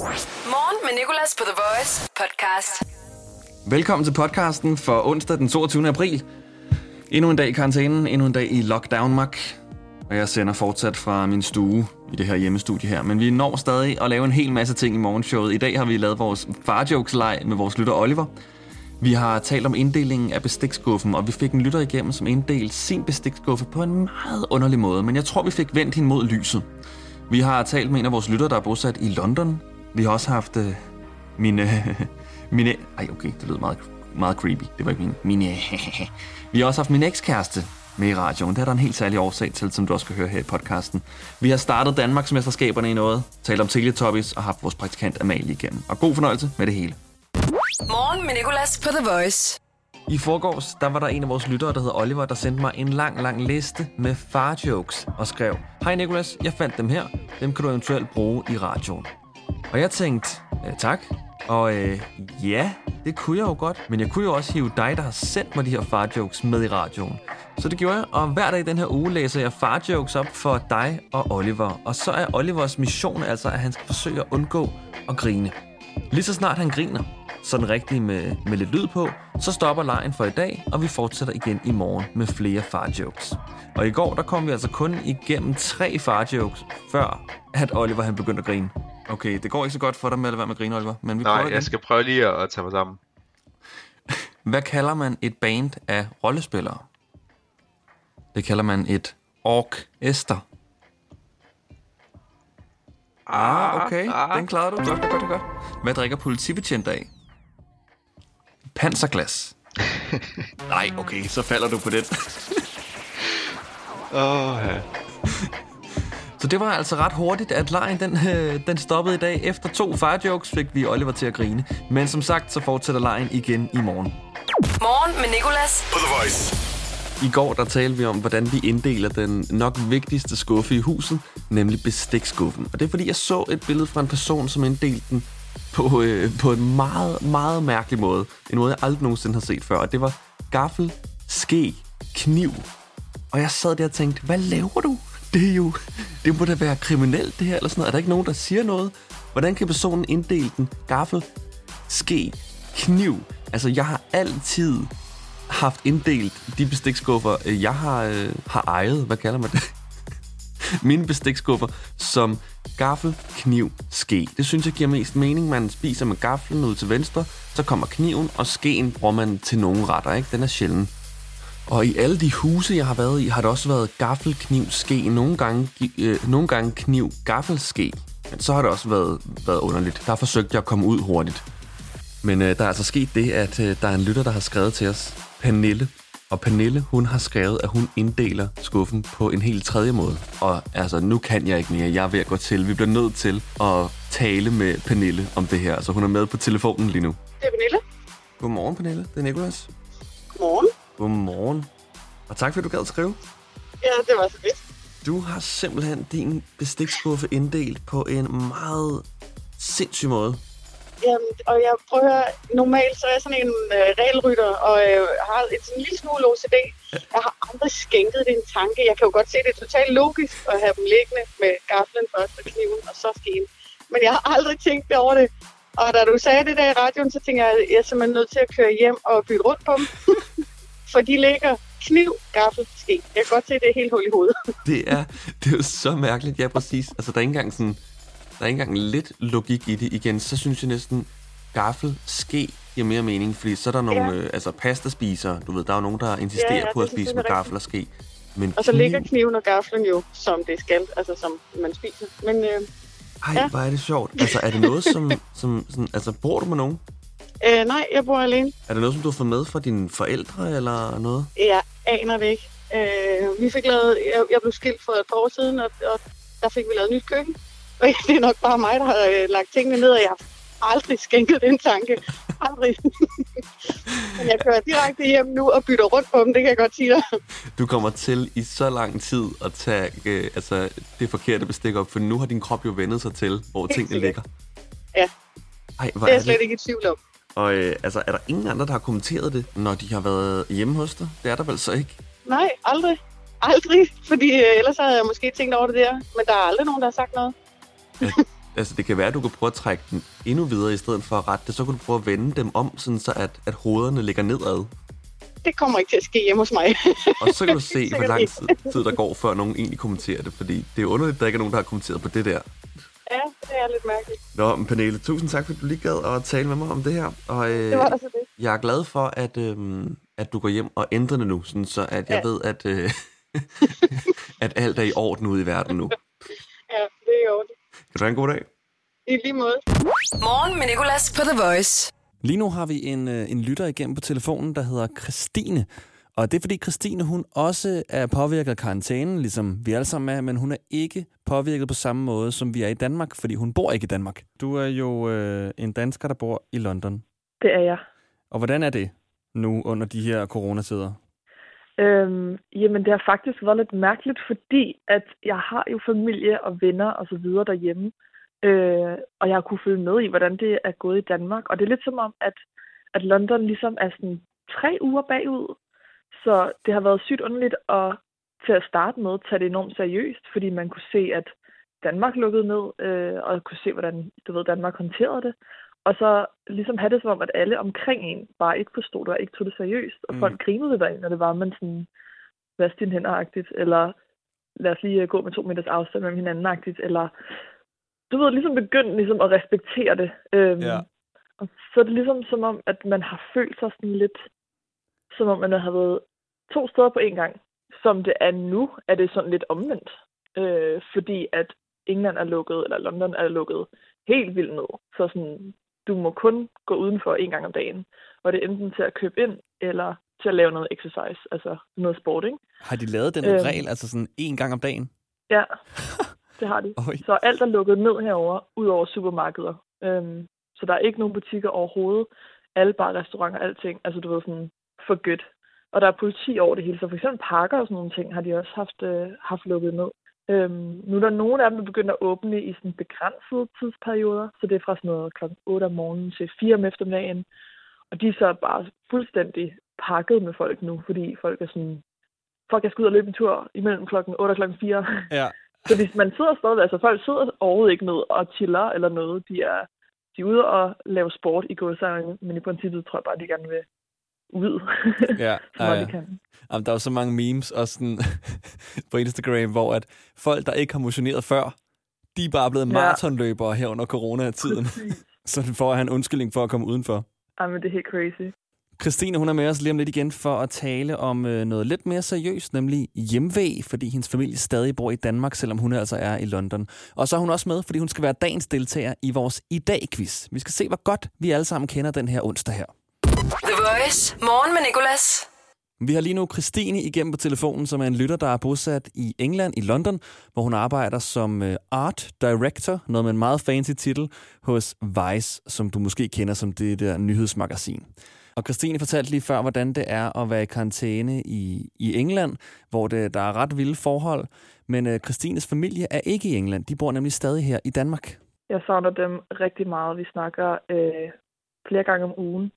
Morgen med Nicolas på The Voice podcast. Velkommen til podcasten for onsdag den 22. april. Endnu en dag i karantænen, endnu en dag i lockdown mak. Og jeg sender fortsat fra min stue i det her hjemmestudie her. Men vi når stadig at lave en hel masse ting i morgenshowet. I dag har vi lavet vores farjokes-leg med vores lytter Oliver. Vi har talt om inddelingen af bestikskuffen, og vi fik en lytter igennem, som inddelte sin bestikskuffe på en meget underlig måde. Men jeg tror, vi fik vendt hende mod lyset. Vi har talt med en af vores lyttere, der er bosat i London. Vi har også haft øh, mine... mine... Ej, okay, det lød meget, meget creepy. Det var ikke min... Mine... vi har også haft min ekskæreste med i radioen. Det er der en helt særlig årsag til, som du også skal høre her i podcasten. Vi har startet Danmarksmesterskaberne i noget, talt om Teletubbies og haft vores praktikant Amalie igennem. Og god fornøjelse med det hele. Morgen med Nicolas på The Voice. I forgårs, der var der en af vores lyttere, der hedder Oliver, der sendte mig en lang, lang liste med farjokes og skrev, Hej Nicolas, jeg fandt dem her. Dem kan du eventuelt bruge i radioen. Og jeg tænkte, øh, tak. Og øh, ja, det kunne jeg jo godt. Men jeg kunne jo også hive dig, der har sendt mig de her farjokes med i radioen. Så det gjorde jeg, og hver dag i den her uge læser jeg farjokes op for dig og Oliver. Og så er Olivers mission altså, at han skal forsøge at undgå at grine. Lige så snart han griner, sådan rigtigt med, med lidt lyd på, så stopper lejen for i dag, og vi fortsætter igen i morgen med flere farjokes. Og i går, der kom vi altså kun igennem tre farjokes, før at Oliver han begyndte at grine. Okay, det går ikke så godt for dig med at lade være med at grine, Oliver, men vi prøver Nej, igen. jeg skal prøve lige at, at tage mig sammen. Hvad kalder man et band af rollespillere? Det kalder man et orkester. Ah, okay. ah. Den klarede du. Godt, godt, godt, godt. Hvad drikker politibetjent af? Panserglas. Nej, okay, så falder du på den. Åh, ja. Så det var altså ret hurtigt, at lejen den, øh, den stoppede i dag. Efter to firejokes fik vi Oliver til at grine. Men som sagt, så fortsætter lejen igen i morgen. Morgen med Nicolas. på The Voice. I går der talte vi om, hvordan vi inddeler den nok vigtigste skuffe i huset, nemlig bestikskuffen. Og det er fordi, jeg så et billede fra en person, som inddelte den på, øh, på en meget, meget mærkelig måde. En måde, jeg aldrig nogensinde har set før. Og det var gaffel, ske, kniv. Og jeg sad der og tænkte, hvad laver du? Det er jo, det må da være kriminelt det her, eller sådan noget. Er der ikke nogen, der siger noget? Hvordan kan personen inddele den? Gaffel, ske, kniv. Altså, jeg har altid haft inddelt de bestikskuffer, øh, jeg har, øh, har ejet. Hvad kalder man det? Mine bestikskuffer som gaffel, kniv, ske. Det synes jeg giver mest mening. Man spiser med gaflen ud til venstre, så kommer kniven, og skeen bruger man til nogle retter. Ikke? Den er sjældent og i alle de huse, jeg har været i, har det også været gaffel, kniv, ske. Nogle gange, øh, nogle gange kniv, gaffel, ske. Men så har det også været, været underligt. Der forsøgte jeg at komme ud hurtigt. Men øh, der er altså sket det, at øh, der er en lytter, der har skrevet til os, Pernille. Og Pernille, hun har skrevet, at hun inddeler skuffen på en helt tredje måde. Og altså, nu kan jeg ikke mere. Jeg er ved at gå til. Vi bliver nødt til at tale med Pernille om det her. Så hun er med på telefonen lige nu. Det er Pernille. Godmorgen, Pernille. Det er Nicolas. Godmorgen. Godmorgen. Og tak fordi du gad at skrive. Ja, det var så fedt. Du har simpelthen din bestikskuffe inddelt på en meget sindssyg måde. Jamen, og jeg prøver normalt så er jeg sådan en øh, regelrytter, og øh, har et sådan en lille smule OCD. Jeg har aldrig skænket det en tanke. Jeg kan jo godt se, det er totalt logisk at have dem liggende med gaflen først og kniven, og så skeen. Men jeg har aldrig tænkt det over det. Og da du sagde det der i radioen, så tænker jeg, at jeg er simpelthen nødt til at køre hjem og bytte rundt på dem. For de ligger kniv, gaffel, ske. Jeg kan godt se, det er helt hul i hovedet. Det er, det er jo så mærkeligt. Ja, præcis. Altså, der er ikke engang sådan... Der er ikke engang lidt logik i det. Igen, så synes jeg næsten, gaffel, ske giver mere mening, fordi så er der nogle Ja. øh, altså pastaspisere, du ved, der er jo nogen, der insisterer Ja, ja, på at spise med gaffel og ske. Men Og så kniv- ligger kniven og gaflen jo, som det skal, altså som man spiser. Men øh, Ej, ja. hvor er det sjovt. Altså, er det noget, som... som sådan, altså, bor du med nogen? Øh, nej, jeg bor alene. Er det noget, som du har fået med fra dine forældre, eller noget? Jeg aner det ikke. Øh, vi fik lavet, jeg, jeg blev skilt for et par år siden, og, og der fik vi lavet nyt køkken. Og det er nok bare mig, der har øh, lagt tingene ned, og jeg har aldrig skænket den tanke. Aldrig. Men jeg kører direkte hjem nu og bytter rundt på dem, det kan jeg godt sige dig. Du kommer til i så lang tid at tage øh, altså, det forkerte bestik op, for nu har din krop jo vendet sig til, hvor tingene sikkert. ligger. Ja. Ej, hvor Det er er jeg slet det? ikke i tvivl om. Og øh, altså, er der ingen andre, der har kommenteret det, når de har været hjemme hos dig? Det er der vel så ikke? Nej, aldrig. Aldrig, fordi øh, ellers havde jeg måske tænkt over det der. Men der er aldrig nogen, der har sagt noget. Altså, det kan være, at du kan prøve at trække den endnu videre, i stedet for at rette det. Så kan du prøve at vende dem om, sådan så at, at hovederne ligger nedad. Det kommer ikke til at ske hjemme hos mig. Og så kan du se, hvor lang tid, tid der går, før nogen egentlig kommenterer det. Fordi det er underligt, at der ikke er nogen, der har kommenteret på det der. Det er lidt mærkeligt. Nå, men Pernille, tusind tak, fordi du lige gad at tale med mig om det her. Og øh, Det var altså det. jeg er glad for, at, øh, at du går hjem og ændrer det nu, sådan så at jeg Ja. ved, at, øh, at alt er i orden ude i verden nu. Ja, det er jo det. Kan du have en god dag? I lige måde. Morgen med Nicolas på The Voice. Lige nu har vi en, øh, en lytter igennem på telefonen, der hedder Christine. Og det er fordi Christine, hun også er påvirket af karantænen, ligesom vi alle sammen er, men hun er ikke påvirket på samme måde, som vi er i Danmark, fordi hun bor ikke i Danmark. Du er jo øh, en dansker, der bor i London. Det er jeg. Og hvordan er det nu under de her coronatider? Øhm, jamen, det har faktisk været lidt mærkeligt, fordi at jeg har jo familie og venner og så videre derhjemme. Øh, og jeg har kunne følge med i, hvordan det er gået i Danmark. Og det er lidt som om, at, at London ligesom er sådan tre uger bagud. Så det har været sygt underligt at til at starte med tage det enormt seriøst, fordi man kunne se, at Danmark lukkede ned, øh, og kunne se, hvordan du ved, Danmark håndterede det. Og så ligesom have det som om, at alle omkring en bare ikke forstod det og ikke tog det seriøst. Og Mm. folk grinede lidt af en, når det var, man sådan, vask dine hænder-agtigt, eller lad os lige øh, gå med to meters afstand mellem hinanden-agtigt, eller du ved, ligesom begyndt ligesom at respektere det. Øhm, Ja. Og så er det ligesom som om, at man har følt sig sådan lidt, som om man har været to steder på en gang. Som det er nu, er det sådan lidt omvendt. Øh, fordi at England er lukket, eller London er lukket helt vildt ned. Så sådan, du må kun gå udenfor en gang om dagen. Og det er enten til at købe ind, eller til at lave noget exercise, altså noget sport, ikke? Har de lavet den Øhm. regel, altså sådan en gang om dagen? Ja, det har de. Så alt er lukket ned herover, ud over supermarkeder. Øhm, så der er ikke nogen butikker overhovedet. Alle bare restauranter, alting. Altså, du ved, sådan for godt. Og der er politi over det hele. Så for eksempel parker og sådan nogle ting har de også haft, øh, haft lukket ned. Øhm, nu er der nogle af dem, der begynder at åbne i sådan begrænsede tidsperioder. Så det er fra sådan noget kl. 8 om morgenen til 4 om eftermiddagen. Og de er så bare fuldstændig pakket med folk nu, fordi folk er sådan... Folk skal ud og løbe en tur imellem klokken 8 og klokken 4. Ja. Så hvis man sidder stadig, altså folk sidder overhovedet ikke ned og chiller eller noget. De er, de er ude og lave sport i gåsøjne, men i princippet tror jeg bare, de gerne vil ud, Ja, så ja, meget ja. Jamen, der er jo så mange memes også sådan, på Instagram, hvor at folk, der ikke har motioneret før, de er bare blevet Ja. maratonløbere her under coronatiden. så får han en undskyldning for at komme udenfor. Ej, men det er helt crazy. Christine, hun er med os lige om lidt igen for at tale om øh, noget lidt mere seriøst, nemlig hjemvæg, fordi hendes familie stadig bor i Danmark, selvom hun altså er i London. Og så er hun også med, fordi hun skal være dagens deltager i vores I dag-quiz. Vi skal se, hvor godt vi alle sammen kender den her onsdag her. The Voice. Morgen med Nicolas. Vi har lige nu Christine igennem på telefonen, som er en lytter, der er bosat i England, i London, hvor hun arbejder som øh, art director, noget med en meget fancy titel, hos Vice, som du måske kender som det der nyhedsmagasin. Og Christine fortalte lige før, hvordan det er at være i karantæne i, i England, hvor det, der er ret vilde forhold. Men øh, Christines familie er ikke i England. De bor nemlig stadig her i Danmark. Jeg savner dem rigtig meget. Vi snakker øh, flere gange om ugen.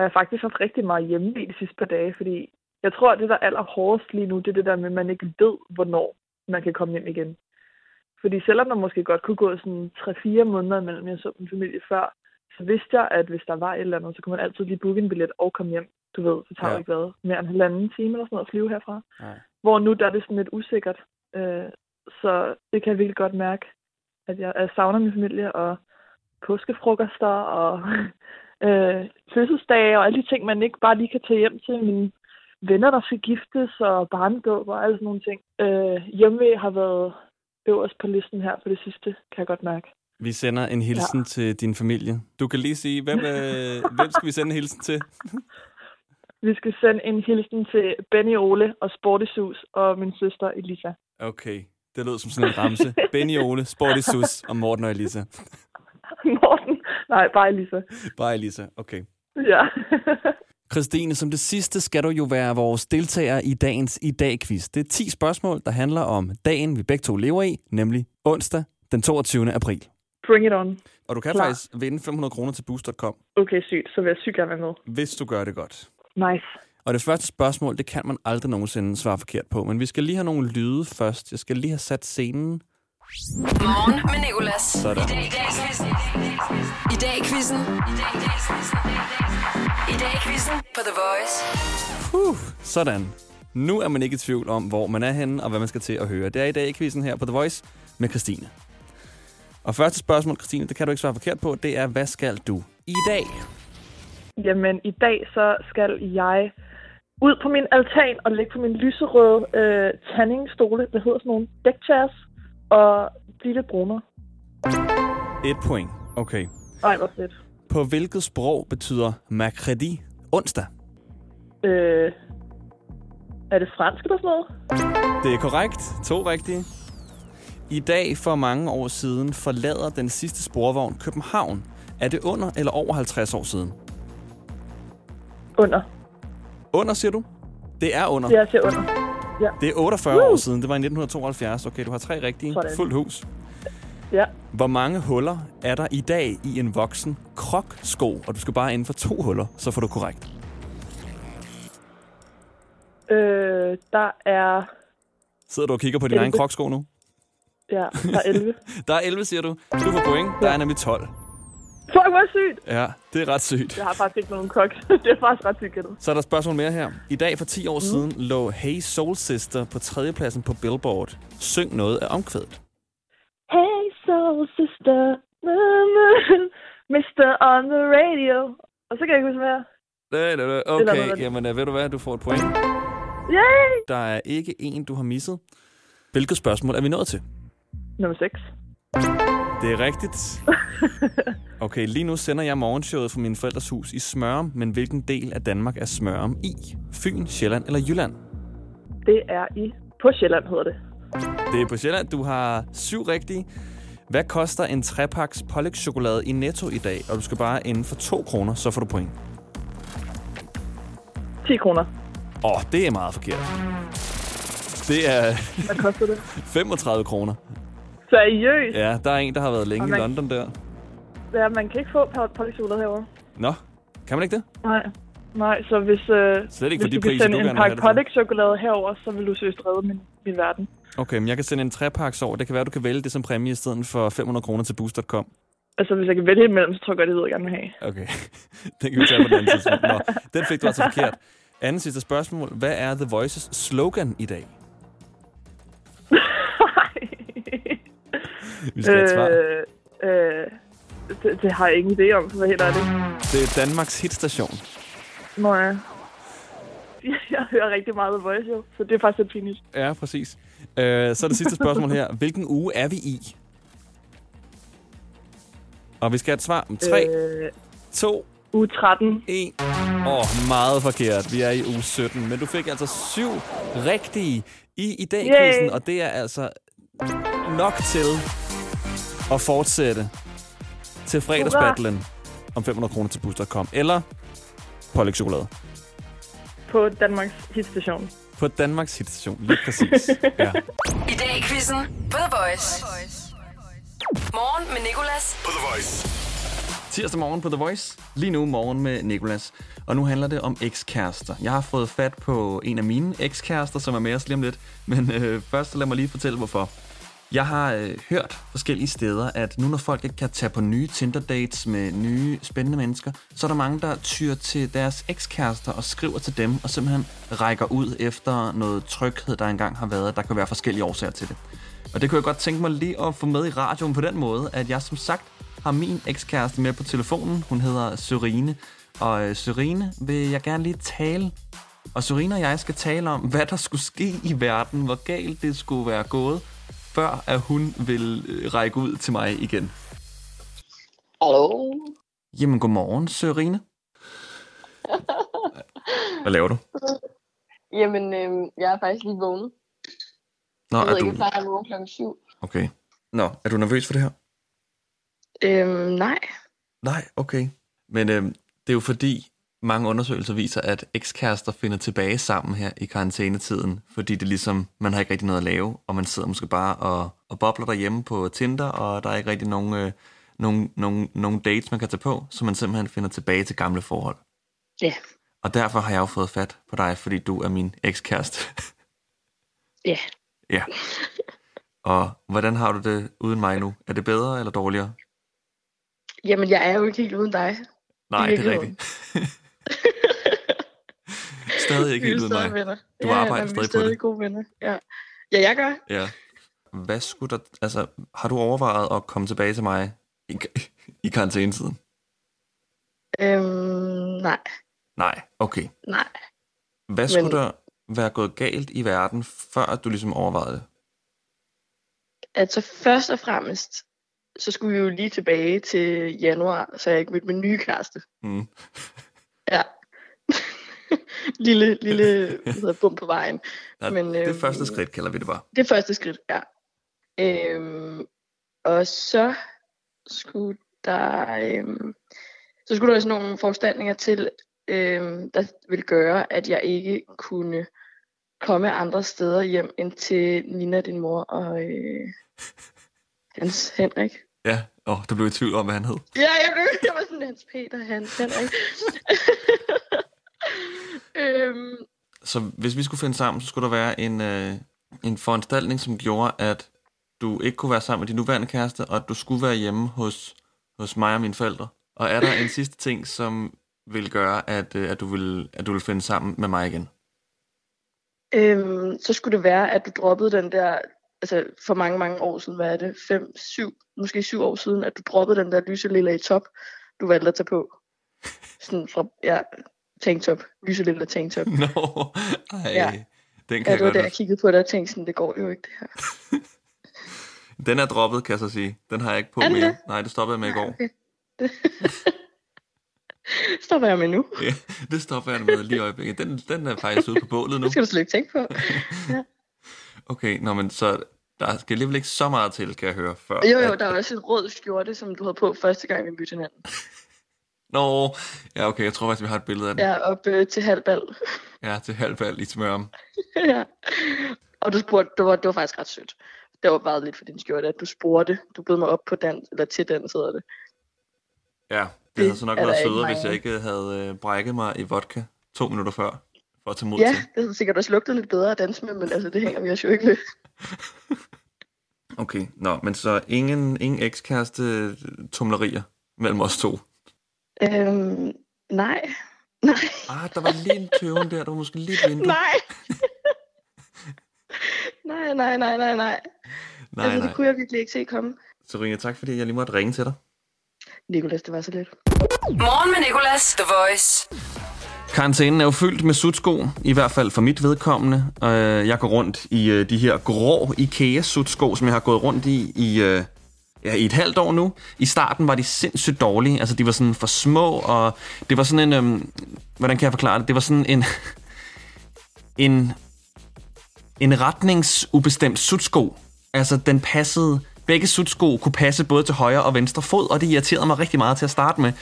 Og jeg har faktisk haft rigtig meget hjemme i de sidste par dage, fordi jeg tror, at det, der er allerhårdest lige nu, det er det der med, at man ikke ved, hvornår man kan komme hjem igen. Fordi selvom man måske godt kunne gå sådan 3-4 måneder mellem jeg så min familie før, så vidste jeg, at hvis der var et eller andet, så kunne man altid lige booke en billet og komme hjem. Du ved, det tager Ja. ikke hvad, mere end en halvanden time eller sådan noget at flyve herfra. Nej. Hvor nu der er det sådan lidt usikkert. Øh, så det kan jeg virkelig godt mærke, at jeg, jeg savner min familie og påskefrokoster og øh, fødselsdage og alle de ting, man ikke bare lige kan tage hjem til. Mine venner, der skal giftes og barnedåb og alle sådan nogle ting. Øh, hjemme har været øverst på listen her for det sidste, kan jeg godt mærke. Vi sender en hilsen ja. til din familie. Du kan lige sige, hvem, øh, hvem skal vi sende en hilsen til? Vi skal sende en hilsen til Benny Ole og Sportisus og min søster Elisa. Okay, det lød som sådan en ramse. Benny Ole, Sporty Sus og Morten og Elisa. Morten? Nej, bare Elisa. Bare Elisa, okay. Ja. Christine, som det sidste skal du jo være vores deltager i dagens I dag-quiz. Det er 10 spørgsmål, der handler om dagen, vi begge to lever i, nemlig onsdag den 22. april. Bring it on. Og du kan Klar. faktisk vinde 500 kroner til boost.com, Okay, sygt. Så vil jeg sygt gerne være med. hvis du gør det godt. Nice. Og det første spørgsmål, det kan man aldrig nogensinde svare forkert på. Men vi skal lige have nogle lyde først. Jeg skal lige have sat scenen. Morgen med Nicolas. Sådan. I dag i quizzen. I dag i quizzen. I dag i quizzen på The Voice. Uh, sådan. Nu er man ikke i tvivl om, hvor man er henne, og hvad man skal til at høre. Det er i dag i quizzen her på The Voice med Christine. Og første spørgsmål, Christine, det kan du ikke svare forkert på, det er, hvad skal du i dag? Jamen, i dag så skal jeg ud på min altan og ligge på min lyserøde øh, tandingstole, hvad hedder sådan nogle, deckchairs, og blive lidt brunere. Et point. Okay. Ej, hvor fedt. På hvilket sprog betyder mercredi onsdag? Øh, er det fransk eller sådan noget? Det er korrekt. To rigtige. I dag for mange år siden forlader den sidste sporvogn København. Er det under eller over 50 år siden? Under. Under, siger du? Det er under. Det jeg siger under. Det er 48 år siden. Det var i 1972. Okay, du har tre rigtige. Sådan. Fuldt hus. Ja. Hvor mange huller er der i dag i en voksen kroksko? Og du skal bare inden for to huller, så får du korrekt. Øh, der er... Sidder du og kigger på din egen Elleve. kroksko nu? Ja, der er 11. Der er 11, siger du. Du får point. Der er nemlig 12. Fuck, hvor sygt! Ja, det er ret sygt. Jeg har faktisk ikke nogen kok. det er faktisk ret sygt gættet. Så er der et spørgsmål mere her. I dag for 10 år mm. siden lå Hey Soul Sister på tredjepladsen på Billboard. Syng noget af omkvædet. Hey, soul sister, Mr. on the radio. Og så kan jeg ikke huske mere. Nej. Eller Okay, noget. jamen øh, ved du hvad, du får et point. Yay! Der er ikke en, du har misset. Hvilket spørgsmål er vi nået til? Nummer 6. Det er rigtigt. Okay, lige nu sender jeg morgenshowet fra min forældres hus i Smørum, men hvilken del af Danmark er Smørum i? Fyn, Sjælland eller Jylland? Det er i... På Sjælland hedder det. Det er på Sjælland. Du har syv rigtige. Hvad koster en trepaks pålægschokolade i Netto i dag? Og du skal bare inden for 2 kroner, så får du point. 10 kroner. Åh, oh, det er meget forkert. Det er Hvad koster det? 35 kroner. Seriøst? Ja, der er en, der har været længe Og i man- London der. Ja, man kan ikke få pålægtschokolade herovre. Nå, kan man ikke det? Nej. Nej, så hvis, øh, Slet ikke hvis du kan priser, sende du en pakke pålægtschokolade herover, så vil du søge redde min, min verden. Okay, men jeg kan sende en trepaks over. Det kan være, du kan vælge det som præmie i stedet for 500 kroner til boost.com. Altså, hvis jeg kan vælge imellem, så tror jeg godt, det ved, jeg gerne vil have. Okay, den kan vi tage på den anden tidspunkt. Nå, den fik du altså forkert. Anden sidste spørgsmål. Hvad er The Voices slogan i dag? Vi skal have et svar. øh, øh, det, det, har jeg ingen idé om, for hvad helt er det. Det er Danmarks hitstation. Nå ja. Jeg, hører rigtig meget The Voice, jo, så det er faktisk lidt pinligt. Ja, præcis. Øh, så er det sidste spørgsmål her. Hvilken uge er vi i? Og vi skal have et svar om 3, Øh, 2, uge 13. 1. Åh, oh, meget forkert. Vi er i uge 17. Men du fik altså syv rigtige i i dag, og det er altså nok til at fortsætte til fredagsbattlen om 500 kroner til boost.com. Eller pålæg chokolade. På Danmarks hitstation. På Danmarks hitstation, lige præcis. Ja. I dag i quizzen på The Voice. Morgen med Nicolas. På The Voice. Tirsdag morgen på The Voice. Lige nu morgen med Nikolas. Og nu handler det om ekskærester. Jeg har fået fat på en af mine ekskærester, som er med os lige om lidt. Men øh, først lad mig lige fortælle, hvorfor. Jeg har øh, hørt forskellige steder, at nu når folk ikke kan tage på nye Tinder-dates med nye spændende mennesker, så er der mange, der tyr til deres ekskærester og skriver til dem, og simpelthen rækker ud efter noget tryghed, der engang har været. Der kan være forskellige årsager til det. Og det kunne jeg godt tænke mig lige at få med i radioen på den måde, at jeg som sagt har min ekskæreste med på telefonen. Hun hedder Sørine. Og øh, Sørine vil jeg gerne lige tale. Og Sørine og jeg skal tale om, hvad der skulle ske i verden, hvor galt det skulle være gået, før at hun vil øh, række ud til mig igen. Hallo? Jamen, godmorgen, Sørine. Hvad laver du? Jamen, øhm, jeg er faktisk lige vågnet. Nå, Jeg ved er ikke, du... jeg plejer at vågne klokken syv. Okay. Nå, er du nervøs for det her? Øhm, nej. Nej, okay. Men øh, det er jo fordi, mange undersøgelser viser, at ekskærester finder tilbage sammen her i karantænetiden, fordi det ligesom, man har ikke rigtig noget at lave, og man sidder måske bare og, og bobler derhjemme på Tinder, og der er ikke rigtig nogen, øh, nogen, nogen, nogen dates, man kan tage på, så man simpelthen finder tilbage til gamle forhold. Ja. Og derfor har jeg jo fået fat på dig, fordi du er min ekskæreste. Ja. ja. Og hvordan har du det uden mig nu? Er det bedre eller dårligere? Jamen, jeg er jo ikke helt uden dig. Nej, det er rigtigt. Stadig ikke Vi helt stadig mig. venner. Du ja, arbejder ja, men vi er stadig på det. gode venner. Ja. ja, jeg gør. Ja. Hvad skulle der... Altså, har du overvejet at komme tilbage til mig i, i karantænetiden? Øhm, nej, Nej, okay. nej. Hvad skulle Men- der være gået galt i verden, før at du ligesom overvejede det? Altså først og fremmest, så skulle vi jo lige tilbage til januar, så jeg ikke mødte min nye kæreste. Mm. Ja. lille, lille hvad hedder, bum på vejen. Ja, Men, det øhm, første skridt kalder vi det bare. Det første skridt, ja. Øhm, og så skulle der, øhm, så skulle der sådan nogle foranstaltninger til, øhm, der ville gøre, at jeg ikke kunne komme andre steder hjem end til Nina, din mor, og øh, Hans Henrik. Ja, åh, du blev i tvivl om, hvad han hed. Ja, jeg, blev, jeg var sådan Hans Peter, Hans Henrik. øhm, Så hvis vi skulle finde sammen, så skulle der være en, øh, en foranstaltning, som gjorde, at du ikke kunne være sammen med din nuværende kæreste, og at du skulle være hjemme hos, hos mig og mine forældre. Og er der en sidste ting, som vil gøre, at, øh, at, du vil, at du vil finde sammen med mig igen? Øhm, så skulle det være, at du droppede den der, altså for mange, mange år siden, hvad er det, fem, syv, måske syv år siden, at du droppede den der lyse lilla i top, du valgte at tage på. Sådan fra, ja, tanktop, lyse lilla tanktop. Nå, ej, Ja. den kan Ja, det var der, jeg kiggede på dig og tænkte sådan, det går jo ikke det her. Den er droppet, kan jeg så sige. Den har jeg ikke på Er mere. det? Nej, det stoppede jeg med i går. Okay. Det stopper jeg med nu. Ja, det stopper jeg med lige i øjeblikket. Den, den er faktisk ude på bålet nu. Det skal du slet ikke tænke på. Okay, nå, men så der skal alligevel ikke så meget til, kan jeg høre, før. Jo, jo, at- der var også en rød skjorte, som du havde på første gang, vi mødte hinanden. Nå, ja, okay, jeg tror faktisk, vi har et billede af den. Ja, op øh, til halvbal. Ja, til halvvalg i smørum. ja. Og du spurgte, det var, det var faktisk ret sødt. Det var bare lidt for din skjorte, at du spurgte. Du bød mig op på dans, eller til dans hedder det. Ja, det, Det havde så nok været sødere, hvis jeg ikke havde øh, brækket mig i vodka to minutter før, for at tage mod Ja, til. det havde sikkert også lugtet lidt bedre at danse med, men altså, det hænger vi os jo ikke ved. Okay, nå, men så ingen, ingen ekskæreste tumlerier mellem os to. Øhm, nej. Nej. Ah, der var lige en tøven der, der var måske lige et vindue. Nej. nej, nej, nej, nej, nej. nej, altså, nej. det kunne jeg virkelig ikke se komme. Serena, tak fordi jeg lige måtte ringe til dig. Nikolas, det var så lidt. Morgen med Nicolas, The Voice. Karantænen er jo fyldt med sutsko, i hvert fald for mit vedkommende. Øh, Jeg går rundt i øh, de her grå IKEA-sutsko, som jeg har gået rundt i i, øh, ja, i et halvt år nu. I starten var de sindssygt dårlige, altså de var sådan for små, og det var sådan en... øhm, Hvordan kan jeg forklare det? Det var sådan en... En, en retningsubestemt sutsko. Altså, den passede... Begge sutsko kunne passe både til højre og venstre fod, og det irriterede mig rigtig meget til at starte med.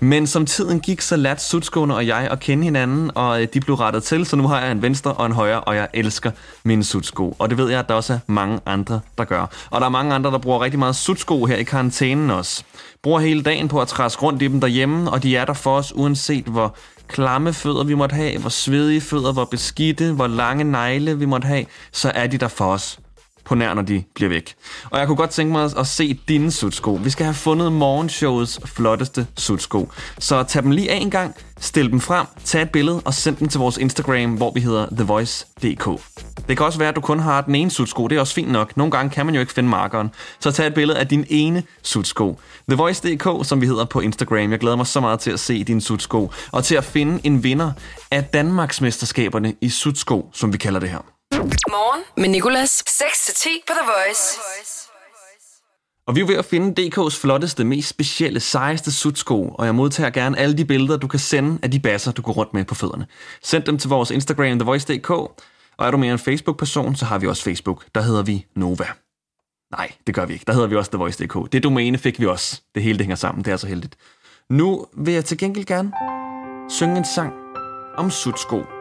Men som tiden gik, så lærte sutskoene og jeg at kende hinanden, og øh, de blev rettet til, så nu har jeg en venstre og en højre, og jeg elsker mine sutsko. Og det ved jeg, at der også er mange andre, der gør. Og der er mange andre, der bruger rigtig meget sutsko her i karantænen også. Bruger hele dagen på at træske rundt i dem derhjemme, og de er der for os, uanset hvor klamme fødder vi måtte have, hvor svedige fødder, hvor beskidte, hvor lange negle vi måtte have, så er de der for os på nær, når de bliver væk. Og jeg kunne godt tænke mig at se dine sutsko. Vi skal have fundet morgenshowets flotteste sutsko. Så tag dem lige af en gang, stil dem frem, tag et billede og send dem til vores Instagram, hvor vi hedder thevoice.dk. Det kan også være, at du kun har den ene sutsko. Det er også fint nok. Nogle gange kan man jo ikke finde markeren. Så tag et billede af din ene sutsko. TheVoice.dk, som vi hedder på Instagram. Jeg glæder mig så meget til at se din sutsko. Og til at finde en vinder af Danmarksmesterskaberne i sutsko, som vi kalder det her. Morgen med Nicolas. 6-10 på The Voice. Og vi er ved at finde DK's flotteste, mest specielle, sejeste sutsko, og jeg modtager gerne alle de billeder, du kan sende af de basser, du går rundt med på fødderne. Send dem til vores Instagram, TheVoice.dk, og er du mere en Facebook-person, så har vi også Facebook. Der hedder vi Nova. Nej, det gør vi ikke. Der hedder vi også TheVoice.dk. Det domæne fik vi også. Det hele det hænger sammen. Det er så heldigt. Nu vil jeg til gengæld gerne synge en sang om sutsko.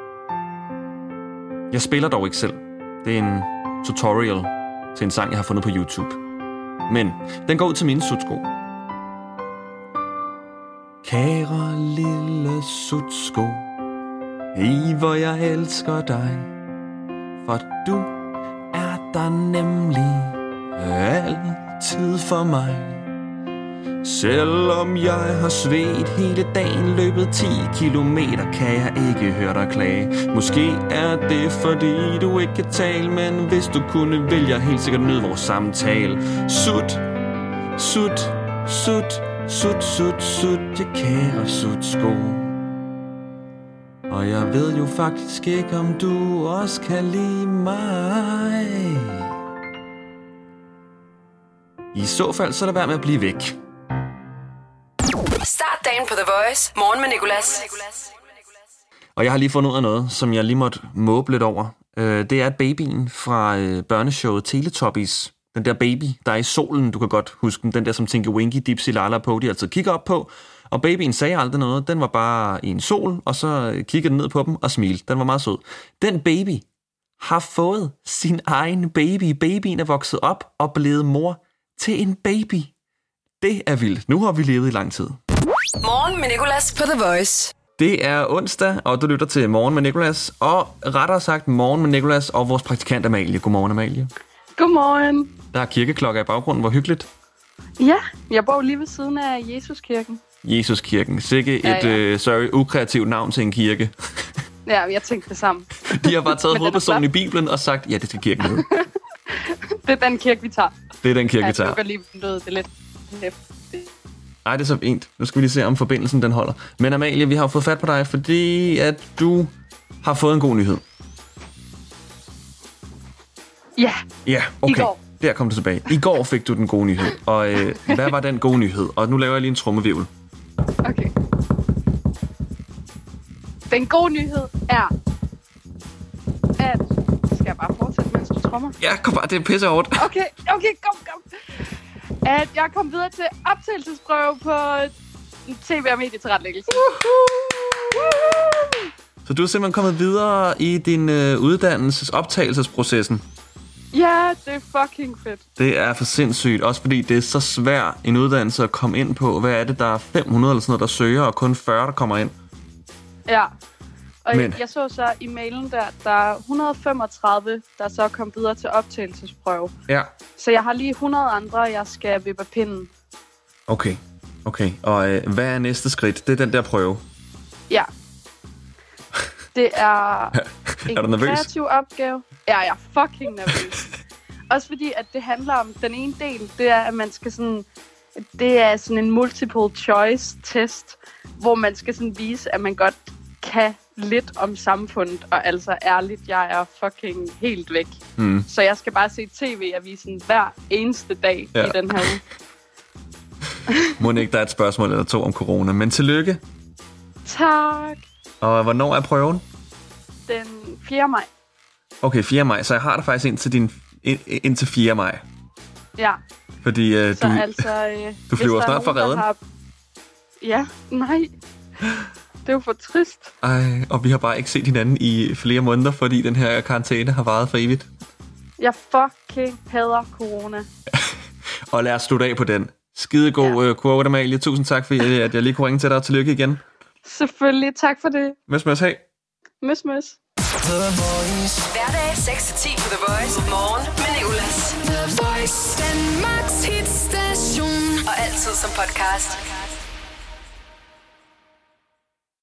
Jeg spiller dog ikke selv. Det er en tutorial til en sang, jeg har fundet på YouTube. Men den går ud til mine sutsko. Kære lille sutsko, i hvor jeg elsker dig, for du er der nemlig altid for mig. Selvom jeg har svedt hele dagen, løbet 10 kilometer, kan jeg ikke høre dig klage. Måske er det fordi du ikke kan tale, men hvis du kunne, vil jeg helt sikkert nyde vores samtale. Sut, sut, sut, sut, sut, sut, jeg kære sut sko. Og jeg ved jo faktisk ikke, om du også kan lide mig. I så fald, så lad være med at blive væk. Dagen på The Voice. Morgen med Nicolas. Og jeg har lige fundet ud af noget, som jeg lige måtte måbe lidt over. Øh, det er babyen fra øh, børneshowet Teletubbies. Den der baby, der er i solen, du kan godt huske den. Den der, som Tinky Winky, Dipsy, Lala på, de altid kigger op på. Og babyen sagde aldrig noget. Den var bare i en sol, og så øh, kiggede den ned på dem og smilte. Den var meget sød. Den baby har fået sin egen baby. Babyen er vokset op og blevet mor til en baby. Det er vildt. Nu har vi levet i lang tid. Morgen med Nicolas på The Voice. Det er onsdag, og du lytter til Morgen med Nicolas, og rettere sagt Morgen med Nicolas og vores praktikant Amalie. Godmorgen, Amalie. Godmorgen. Der er kirkeklokker i baggrunden. Hvor hyggeligt. Ja, jeg bor lige ved siden af Jesuskirken. Jesuskirken. Sikke Ja, et, ja. øh, sorry, ukreativt navn til en kirke. Ja, jeg tænkte det samme. De har bare taget er hovedpersonen i. Bibelen og sagt, ja, det skal kirken hedde. Det er den kirke, vi tager. Det er den kirke, vi jeg tager. lukker lige. Det er lidt. Ej, det er så fint. Nu skal vi lige se, om forbindelsen den holder. Men Amalie, vi har fået fat på dig, fordi at du har fået en god nyhed. Ja, Ja, okay. går. Der kom du tilbage. I går fik du den gode nyhed. Og øh, hvad var den gode nyhed? Og nu laver jeg lige en trummevivl. okay. Den gode nyhed er, at... Skal jeg bare fortsætte, mens du trommer? Ja, kom bare, det er pisse hårdt. Okay, okay, kom, kom. At jeg kom videre til optagelsesprøve på TV og medietilretlæggelse. Så du er simpelthen kommet videre i din øh, uddannelses optagelsesprocessen. Ja, det er fucking fedt. Det er for sindssygt, også fordi det er så svært en uddannelse at komme ind på. Hvad er det, der er 500 eller sådan noget, der søger, og kun 40, der kommer ind? Ja. Og Men- Men... jeg så så i mailen der, der er 135, der så kom videre til optagelsesprøve. Ja. Så jeg har lige 100 andre, jeg skal vippe pinden. Okay, okay. Og øh, hvad er næste skridt? Det er den der prøve. Ja. Det er en Er du nervøs? kreativ opgave. Ja, jeg er fucking nervøs. Også fordi, at det handler om den ene del, det er, at man skal sådan... Det er sådan en multiple choice test, hvor man skal sådan vise, at man godt kan lidt om samfundet, og altså ærligt, jeg er fucking helt væk. Hmm. Så jeg skal bare se tv-avisen hver eneste dag Ja. i den her uge. Må ikke, der er et spørgsmål eller to om corona. Men tillykke. Tak. Og hvornår er prøven? Den 4. maj. Okay, 4. maj. Så jeg har dig faktisk indtil, din, ind, indtil 4. maj. Ja, Fordi øh, så du, altså... Øh, du flyver er snart fra der redden. Har... Ja, nej. Det er jo for trist. ej, og vi har bare ikke set hinanden i flere måneder, fordi den her karantæne har varet for evigt. Jeg fucking hader corona. Og lad os slutte af på den. Skidegod ja. quote, Amalie. Tusind tak, for at jeg lige kunne ringe til dig, og tillykke igen. Selvfølgelig. Tak for det. Møs, møs, hej. Møs, møs. Hverdag 6-10 på The Voice. Morgen med Nicolas. The Voice, Danmarks hitstation. Og altid som podcast.